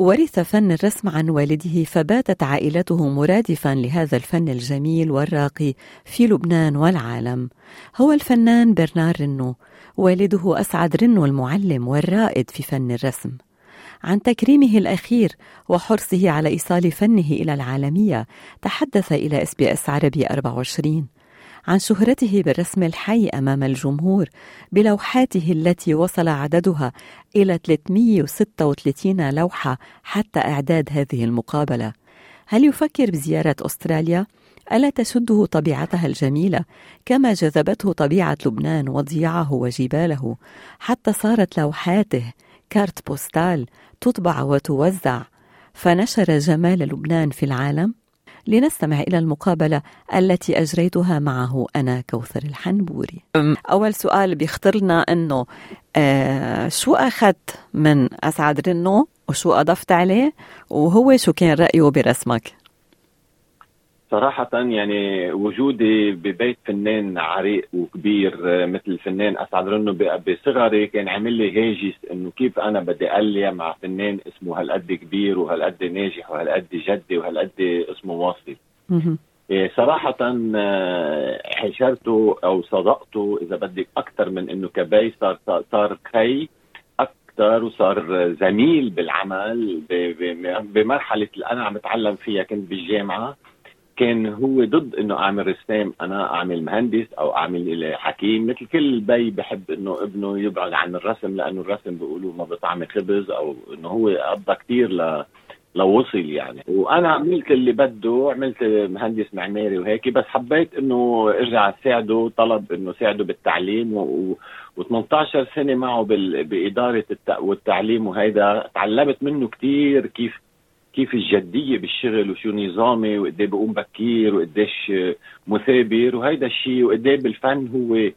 ورث فن الرسم عن والده فباتت عائلته مرادفا لهذا الفن الجميل والراقي في لبنان والعالم. هو الفنان برنار رنو. والده أسعد رنو المعلم والرائد في فن الرسم. عن تكريمه الأخير وحرصه على إيصال فنه إلى العالمية تحدث إلى إس بي إس عربي 24 عن شهرته بالرسم الحي أمام الجمهور بلوحاته التي وصل عددها إلى 336 لوحة حتى إعداد هذه المقابلة. هل يفكر بزيارة أستراليا؟ ألا تشده طبيعتها الجميلة كما جذبته طبيعة لبنان وضياعه وجباله؟ حتى صارت لوحاته كارت بوستال تطبع وتوزع. فنشر جمال لبنان في العالم؟ لنستمع إلى المقابلة التي أجريتها معه أنا كوثر الحنبوري. أول سؤال بيخطر لنا أنه آه شو أخذت من أسعد رنو وشو أضفت عليه؟ وهو شو كان رأيه برسمك؟ صراحة يعني وجودي ببيت فنان عريق وكبير آه، مثل الفنان أسعد رنو بصغري كان عامل لي هاجس إنه كيف أنا بدي أليا مع فنان اسمه هالقد كبير وهالقد ناجح وهالقد جدي وهالقد اسمه واصل. إيه، صراحة آه، حشرته أو صدقته إذا بدك أكثر من إنه كبي صار صار خي أكثر وصار زميل بالعمل بمرحلة اللي أنا عم أتعلم فيها كنت بالجامعة كان هو ضد إنه أعمل رسام أنا أعمل مهندس أو أعمل حكيم مثل كل بي بحب إنه ابنه يبعد عن الرسم لأنه الرسم بيقولوا ما بطعم خبز أو إنه هو قضى كثير ل لوصل يعني. وأنا عملت اللي بده عملت مهندس معماري وهيك بس حبيت إنه إرجع اساعده طلب إنه ساعده بالتعليم و... و18 سنة معه بال... بإدارة الت... والتعليم وهيدا تعلمت منه كثير كيف كيف الجدية بالشغل وشو نظامي وقد إيه بقوم بكير وقديش مثابر وهيدا الشيء وقد إيه بالفن هو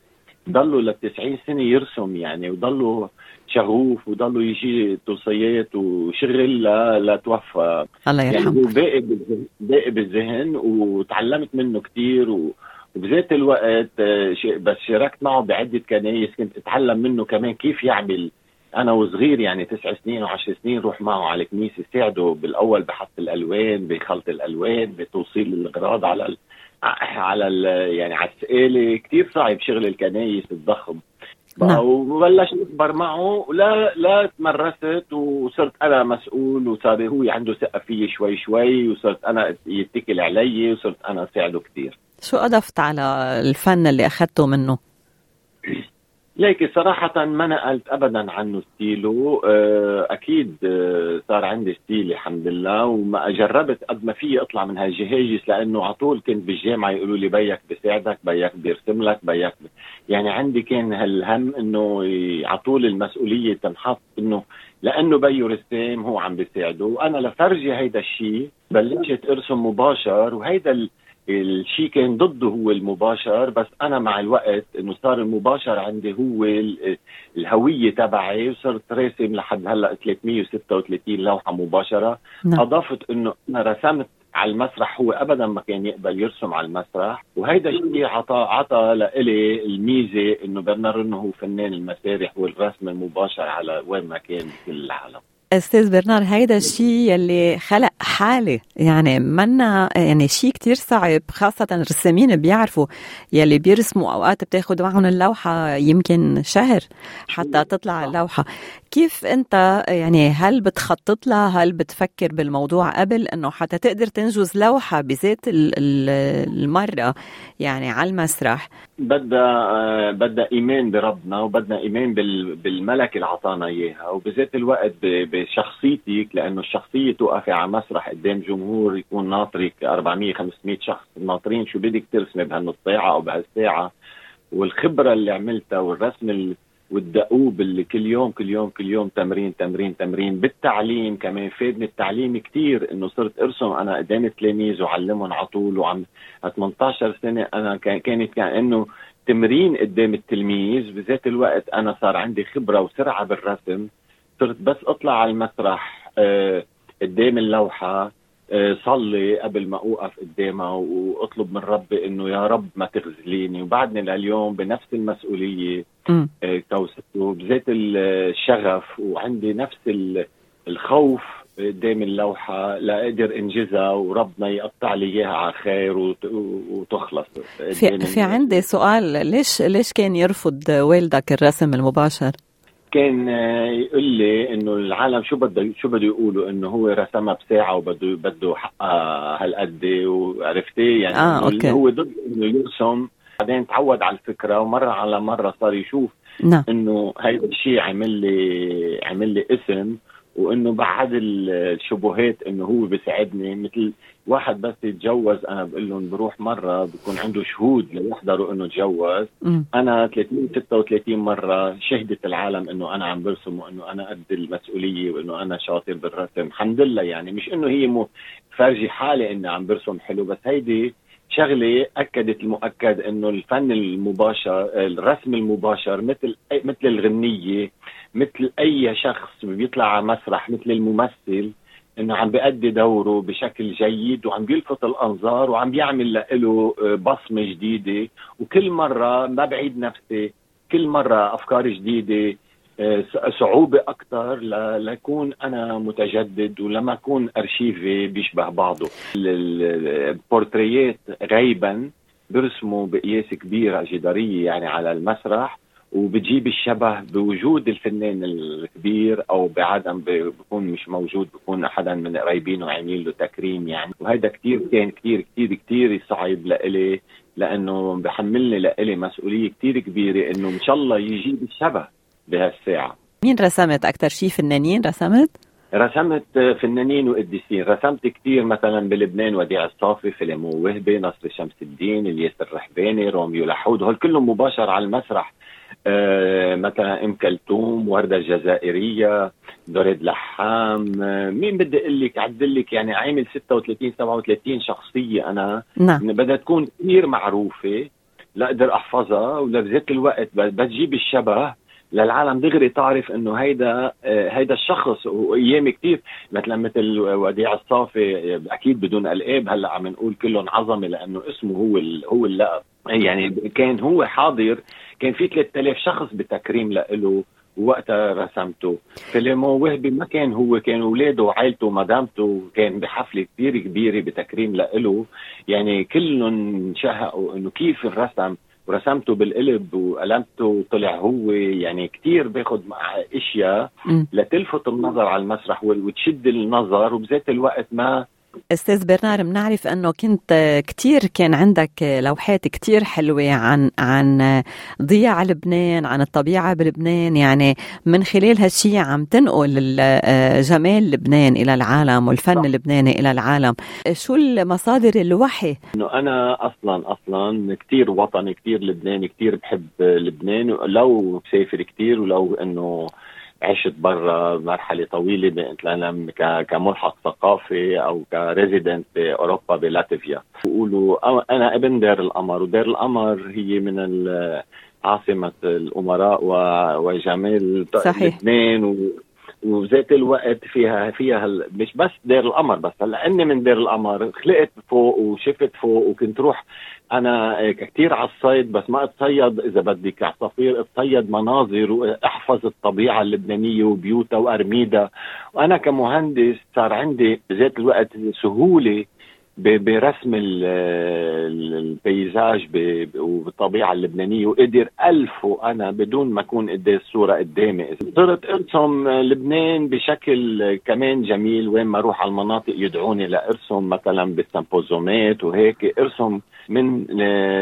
ضله ل 90 سنة يرسم يعني وضله شغوف وضله يجي توصيات وشغل لا توفى. الله يرحمه يعني باقي باقي بالذهن وتعلمت منه كثير و وبذات الوقت آه، بس شاركت معه بعدة كنايس كنت أتعلم منه كمان كيف يعمل أنا وصغير يعني تسع سنين وعشر سنين روح معه على الكنيسة ساعده بالأول بحط الألوان بخلط الألوان بتوصيل الاغراض على ال على ال يعني على السقالة كثير صعب شغل الكنايس الضخم نعم. وبلش أكبر معه لا لا تمرست وصرت أنا مسؤول وصار هو عنده ثقة فيي شوي شوي وصرت أنا يتكل علي وصرت أنا أساعده كثير شو أضفت على الفن اللي أخذته منه؟ ليكي صراحة ما نقلت أبدا عنه style ه. آه، أكيد آه، صار عندي style الحمد لله وما جربت قد ما في أطلع من هالهاجس لأنه على طول كنت بالجامعة يقولوا لي بيك بيساعدك بيك بيرسم لك بيك يعني عندي كان هالهم إنه على طول المسؤولية تنحط إنه لأنه بيو رسام هو عم بيساعده. وأنا لفرجي هيدا الشيء بلشت أرسم مباشر وهيدا الشيء كان ضده هو المباشر بس أنا مع الوقت إنه صار المباشر عندي هو الهوية تبعي وصرت راسم لحد هلأ 336 لوحة مباشرة. نعم. اضفت إنه أنا رسمت على المسرح هو ابدا ما كان يقبل يرسم على المسرح. وهيدا الشيء عطى عطى لإلي الميزة إنه برنر انه هو فنان المسارح والرسم المباشر على وين ما كان في العالم. أستاذ برنار هيدا الشيء يلي خلق حالة. يعني منا يعني شيء كتير صعب خاصة الرسامين بيعرفوا يلي بيرسموا أوقات بتاخد معهم اللوحة يمكن شهر حتى تطلع اللوحة. كيف أنت يعني هل بتخطط لها؟ هل بتفكر بالموضوع قبل إنه حتى تقدر تنجز لوحة بذات المرة يعني على المسرح؟ بدها بدها إيمان بربنا وبدنا إيمان بالملك اللي عطانا إياها وبذات الوقت بشخصيتك لأنه الشخصية توقفي على مسرح قدام جمهور يكون ناطرك 400 500 شخص. ناطرين شو بدك ترسمي بهالنص أو بهالساعة؟ والخبرة اللي عملتها والرسم والدؤوب اللي كل يوم كل يوم كل يوم تمرين تمرين تمرين. بالتعليم كمان فادني التعليم كثير إنه صرت أرسم أنا قدام التلاميذ وعلمهم على طول. وعم 18 سنة أنا كانت كانه تمرين قدام التلميذ بذات الوقت أنا صار عندي خبرة وسرعة بالرسم. صرت بس اطلع على المسرح آه، قدام اللوحة آه، صلي قبل ما اوقف قدامها واطلب من ربي انه يا رب ما تخذليني وبعدني لليوم بنفس المسؤولية آه، توصفه بذات الشغف وعندي نفس الخوف قدام اللوحة لأقدر انجزها وربنا يقطع لي إياها على خير وتخلص في, في عندي سؤال ليش ليش كان يرفض والدك الرسم المباشر؟ كان يقول لي إنه العالم شو بده شو بده يقولوا إنه هو رسمها بساعة وبده بده حقها هالقد وعرفتي يعني آه، أوكي. هو ضد إنه يرسم بعدين تعود على الفكرة ومرة على مرة صار يشوف نعم. إنه هيدا الشيء عمل لي عمل لي اسم وإنه بعد الشبهات إنه هو بيساعدني. مثل واحد بس يتجوز أنا بقول لهم بروح مرة بكون عنده شهود ليحضروا إنه تجوز. أنا 30 36 مرة شهدت العالم إنه أنا عم برسم وانه أنا قد المسؤولية وإنه أنا شاطر بالرسم. الحمد لله يعني مش إنه هي مو فرجي حالي إني عم برسم حلو بس هيدي شغلة أكدت المؤكد إنه الفن المباشر الرسم المباشر مثل مثل الغنية مثل أي شخص بيطلع على مسرح مثل الممثل إنه عم بيأدي دوره بشكل جيد وعم بيلفت الأنظار وعم بيعمل له آه، بصمة جديدة. وكل مرة ما بعيد نفسي كل مرة أفكار جديدة صعوبة أكثر لكون أنا متجدد ولما أكون أرشيفي بيشبه بعضه. البورتريات غيبا برسموا بقياس كبير جدارية يعني على المسرح وبتجيب الشبه بوجود الفنان الكبير أو بعدم بكون مش موجود بكون حدا من قرايبينه عاملين له تكريم يعني. وهذا كثير كان كثير كثير كثير صعب لإلي لأنه بحملني لإلي مسؤولية كثير كبيرة إنه إن شاء الله يجيب الشبه. بهالساعة. مين رسمت أكثر شيء فنانين رسمت؟ رسمت فنانين وقديسين رسمت كثير مثلا بلبنان وديع الصافي فيلمو وهبي نصر شمس الدين الياس الرحباني روميو لحود. هول كلهم مباشر على المسرح. آه مثلا أم كلثوم وردة الجزائرية دريد لحام. آه مين بدي أقول لك عدل لك يعني عامل 36 37 شخصية أنا. نعم. بدها تكون كثير معروفة. لاقدر أحفظها ولبذات الوقت بتجيب الشبه. للعالم دغري تعرف إنه هيدا آه، هيدا الشخص وايام كثير مثلا مثل وديع الصافي أكيد بدون القاب هلأ عم نقول كلهم عظمة لأنه اسمه هو هو اللقب. يعني كان هو حاضر كان في 3000 شخص بتكريم له وقتها رسمته. فيلمو وهبي ما كان هو كان أولاده وعائلته ومدامته كان بحفلة كثير كبيرة بتكريم له يعني كلهم شهقوا إنه كيف الرسم ورسمته بالقلب وقلمته وطلع هو. يعني كثير باخذ أشياء لتلفت النظر على المسرح وتشد النظر وبذات الوقت ما أستاذ برنار بنعرف أنه كنت كثير كان عندك لوحات كثير حلوة عن عن ضياع لبنان عن الطبيعة بلبنان. يعني من خلال هالشيء عم تنقل جمال لبنان إلى العالم والفن اللبناني إلى العالم. شو المصادر الوحي؟ إنه أنا أصلا أصلا كثير وطني كثير لبناني كثير بحب لبنان. لو بسافر كثير ولو إنه عشت برا مرحلة طويلة مثلا كملحق ثقافي أو كريزيدنت بأوروبا بلاتفيا. بيقولوا أنا ابن دير القمر ودير القمر هي من عاصمة الأمراء وجمال صحيح. لبنان وذات الوقت فيها فيها مش بس دير القمر بس هلا إني من دير القمر خلقت فوق وشفت فوق وكنت روح. أنا كثير على الصيد بس ما أتصيد إذا بدك عصافير أتصيد مناظر وأحفظ الطبيعة اللبنانية وبيوتها وأرميدها. وأنا كمهندس صار عندي بذات الوقت سهولة برسم البيزاج والطبيعه اللبنانية وقدر الفه أنا بدون ما أكون قدام الصورة قدامي. صرت أرسم لبنان بشكل كمان جميل وين ما أروح على المناطق يدعوني لأرسم مثلا بالسمبوزومات وهيك. أرسم من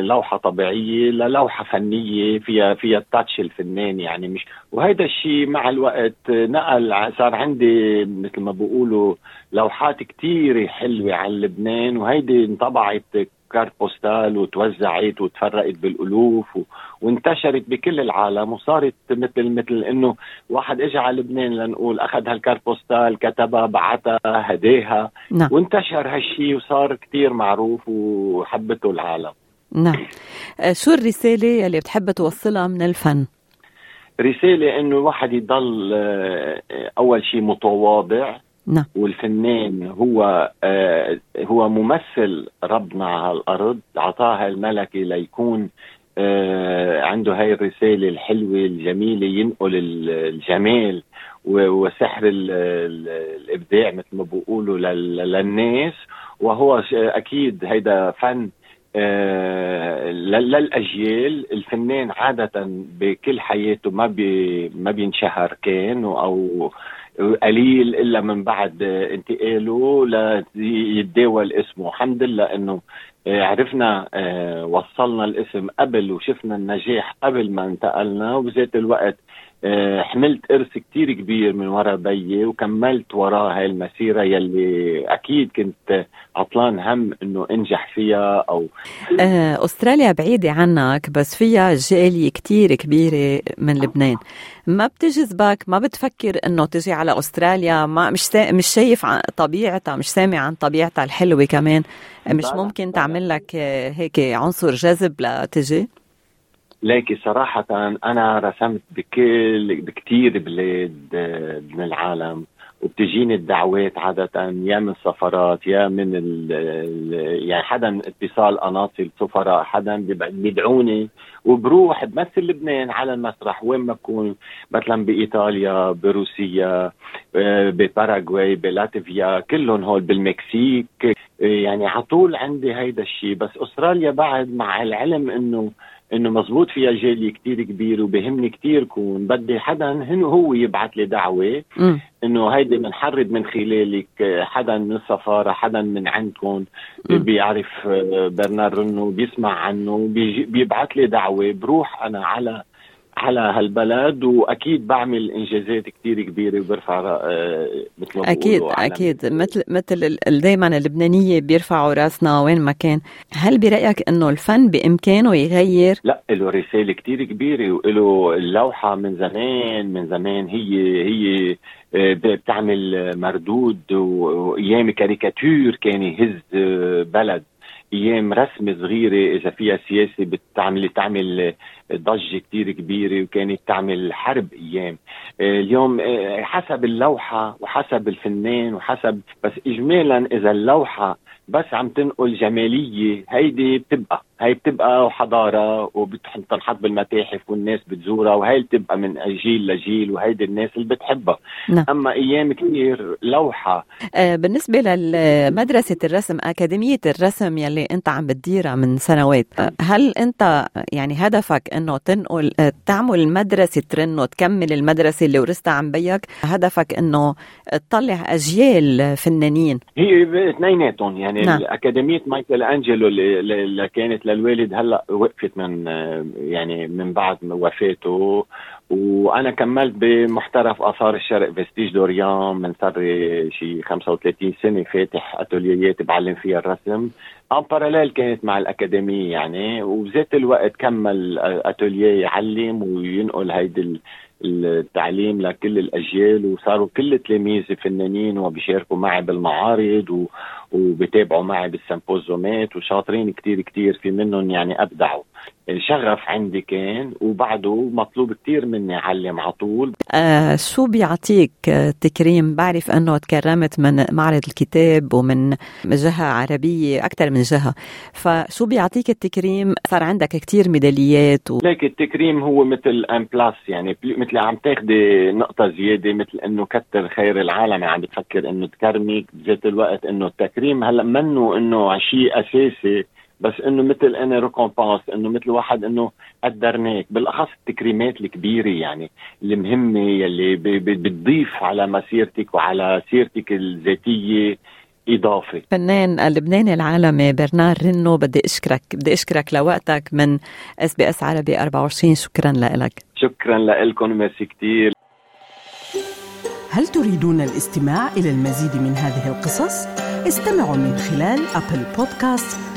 لوحة طبيعية للوحة فنية فيها فيها التاتش الفنان يعني مش وهذا الشيء مع الوقت نقل صار عندي مثل ما بقولوا لوحات كثير حلوة عن لبنان. وهيدي انطبعت كارت بوستال وتوزعت وتفرقت بالألوف و... وانتشرت بكل العالم وصارت مثل مثل إنه واحد اجى على لبنان لنقول أخذ هالكارت بوستال كتبها بعتها هداها نعم. وانتشر هالشيء وصار كتير معروف وحبته العالم نعم آه، شو الرسالة اللي بتحب توصلها من الفن؟ رسالة إنه الواحد يضل آه، أول شيء متواضع نعم. والفنان هو آه هو ممثل ربنا على الأرض. اعطاها الملكه ليكون آه عنده هاي الرسالة الحلوة الجميلة ينقل الجمال وسحر الإبداع مثل ما بيقولوا للناس. وهو أكيد هيدا فن آه للأجيال. الفنان عادة بكل حياته ما بي ما بينشهر كان أو قليل إلا من بعد انتقاله ليتداول اسمه. الحمد لله إنه آه، عرفنا آه، وصلنا الاسم قبل وشفنا النجاح قبل ما انتقلنا وبذات الوقت حملت إرث كتير كبير من ورا بيي وكملت وراه هاي المسيرة يلي أكيد كنت عطلان هم إنه أنجح فيها أو آه، أستراليا بعيدة عنك بس فيها جالية كتير كبيرة من لبنان. ما بتجذبك؟ ما بتفكر إنه تجي على أستراليا؟ ما مش مش شايف عن طبيعتها مش سامع عن طبيعتها الحلوة كمان. مش ممكن تعمل لك هيك عنصر جذب لتجي؟ لكن صراحة أنا رسمت بكل بكتير بلاد من العالم وبتجيني الدعوات عادة يا من سفرات يا من ال يعني حدا اتصال قناصل سفراء حدا بيدعوني وبروح بمثل لبنان على المسرح وين ما بكون مثلا بإيطاليا بروسيا آه، بباراغواي بلاتفيا كلهم هول بالمكسيك آه، يعني على طول عندي هيدا الشيء بس أستراليا بعد مع العلم إنه إنه مزبوط فيها جاليه كتير كبير وبهمني كتير كون بدي حدا هو يبعث لي دعوة. إنه هيدي بنحرض من خلالك حدا من السفارة حدا من عندكم بيعرف آه، برنار رنو بيسمع عنه بيبعث لي دعوة بروح أنا على على هالبلد وأكيد بعمل إنجازات كثير كبيرة وبرفع آه، مثل ما أكيد أكيد. مثل مثل دائما اللبنانية بيرفعوا رأسنا وين ما كان. هل برأيك إنه الفن بإمكانه يغير؟ لا له رسالة كثير كبيرة وله اللوحة من زمان من زمان هي هي آه، بتعمل مردود وأيام كاريكاتير كان يهز آه، بلد. أيام رسمه صغيرة إذا فيها سياسة بتعمل تعمل ضجة كتير كبيرة وكانت تعمل حرب أيام. آه، اليوم آه، حسب اللوحة وحسب الفنان وحسب بس اجمالا إذا اللوحة بس عم تنقل جمالية. هيدي بتبقى هي بتبقى حضارة وبتنحط بالمتاحف والناس بتزورها وهي بتبقى من جيل لجيل وهيدي الناس اللي بتحبها. نعم. أما أيام كثير لوحة. آه بالنسبة لمدرسه الرسم أكاديمية الرسم يلي أنت عم بتديرها من سنوات هل أنت يعني هدفك إنه تنقل آه، تعمل مدرسة رنو تكمل المدرسة اللي ورثتها عن بيك؟ هدفك إنه تطلع أجيال فنانين. هي اثنيناتهم يعني نعم. اكاديميه مايكل أنجلو اللي كانت للوالد هلأ وقفت من يعني من بعد وفاته وأنا كملت بمحترف آثار الشرق Vestiges d'Orient من صار شي 35 سنة فاتح اتوليات بعلم فيها الرسم. ان باراليل كانت مع الأكاديمية يعني وبذات الوقت كمل اتوليه يعلم وينقل هيدي التعليم لكل الأجيال وصاروا كل تلاميذي فنانين وبيشاركوا معي بالمعارض و... وبتابعوا معي بالسمبوزومات وشاطرين كتير كتير في منهم يعني أبدعوا. الشغف عندي كان وبعده مطلوب كتير مني أعلم على طول. آه شو بيعطيك تكريم؟ بعرف أنه تكرمت من معرض الكتاب ومن جهة عربية أكثر من جهة. فشو بيعطيك التكريم؟ صار عندك كتير ميداليات و... ليك التكريم هو مثل un plus يعني مثل عم تاخدي نقطة زيادة مثل إنه كتر خير العالم. عم بتفكر إنه تكرمك بذات الوقت إنه التكريم هلأ منه إنه شيء أساسي. بس إنه مثل أنا récompense إنه مثل واحد إنه قدرناك بالأخص التكريمات الكبيرة يعني المهمة يلي بتضيف على مسيرتك وعلى سيرتك الذاتية إضافة. فنان اللبناني العالمي برنار رنو بدي أشكرك بدي أشكرك لوقتك من SBS عربي 24 شكرا لك شكرا لكم ميرسي كثير هل تريدون الاستماع إلى المزيد من هذه القصص؟ استمعوا من خلال Apple Podcast،